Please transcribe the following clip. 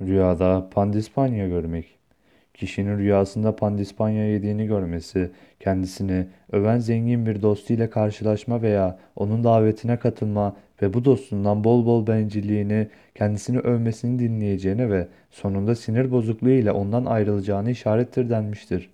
Rüyada pandispanya görmek. Kişinin rüyasında pandispanya yediğini görmesi, kendisini öven zengin bir dostuyla karşılaşma veya onun davetine katılma ve bu dostundan bol bol bencilliğini, kendisini övmesini dinleyeceğine ve sonunda sinir bozukluğu ile ondan ayrılacağını işarettir denmiştir.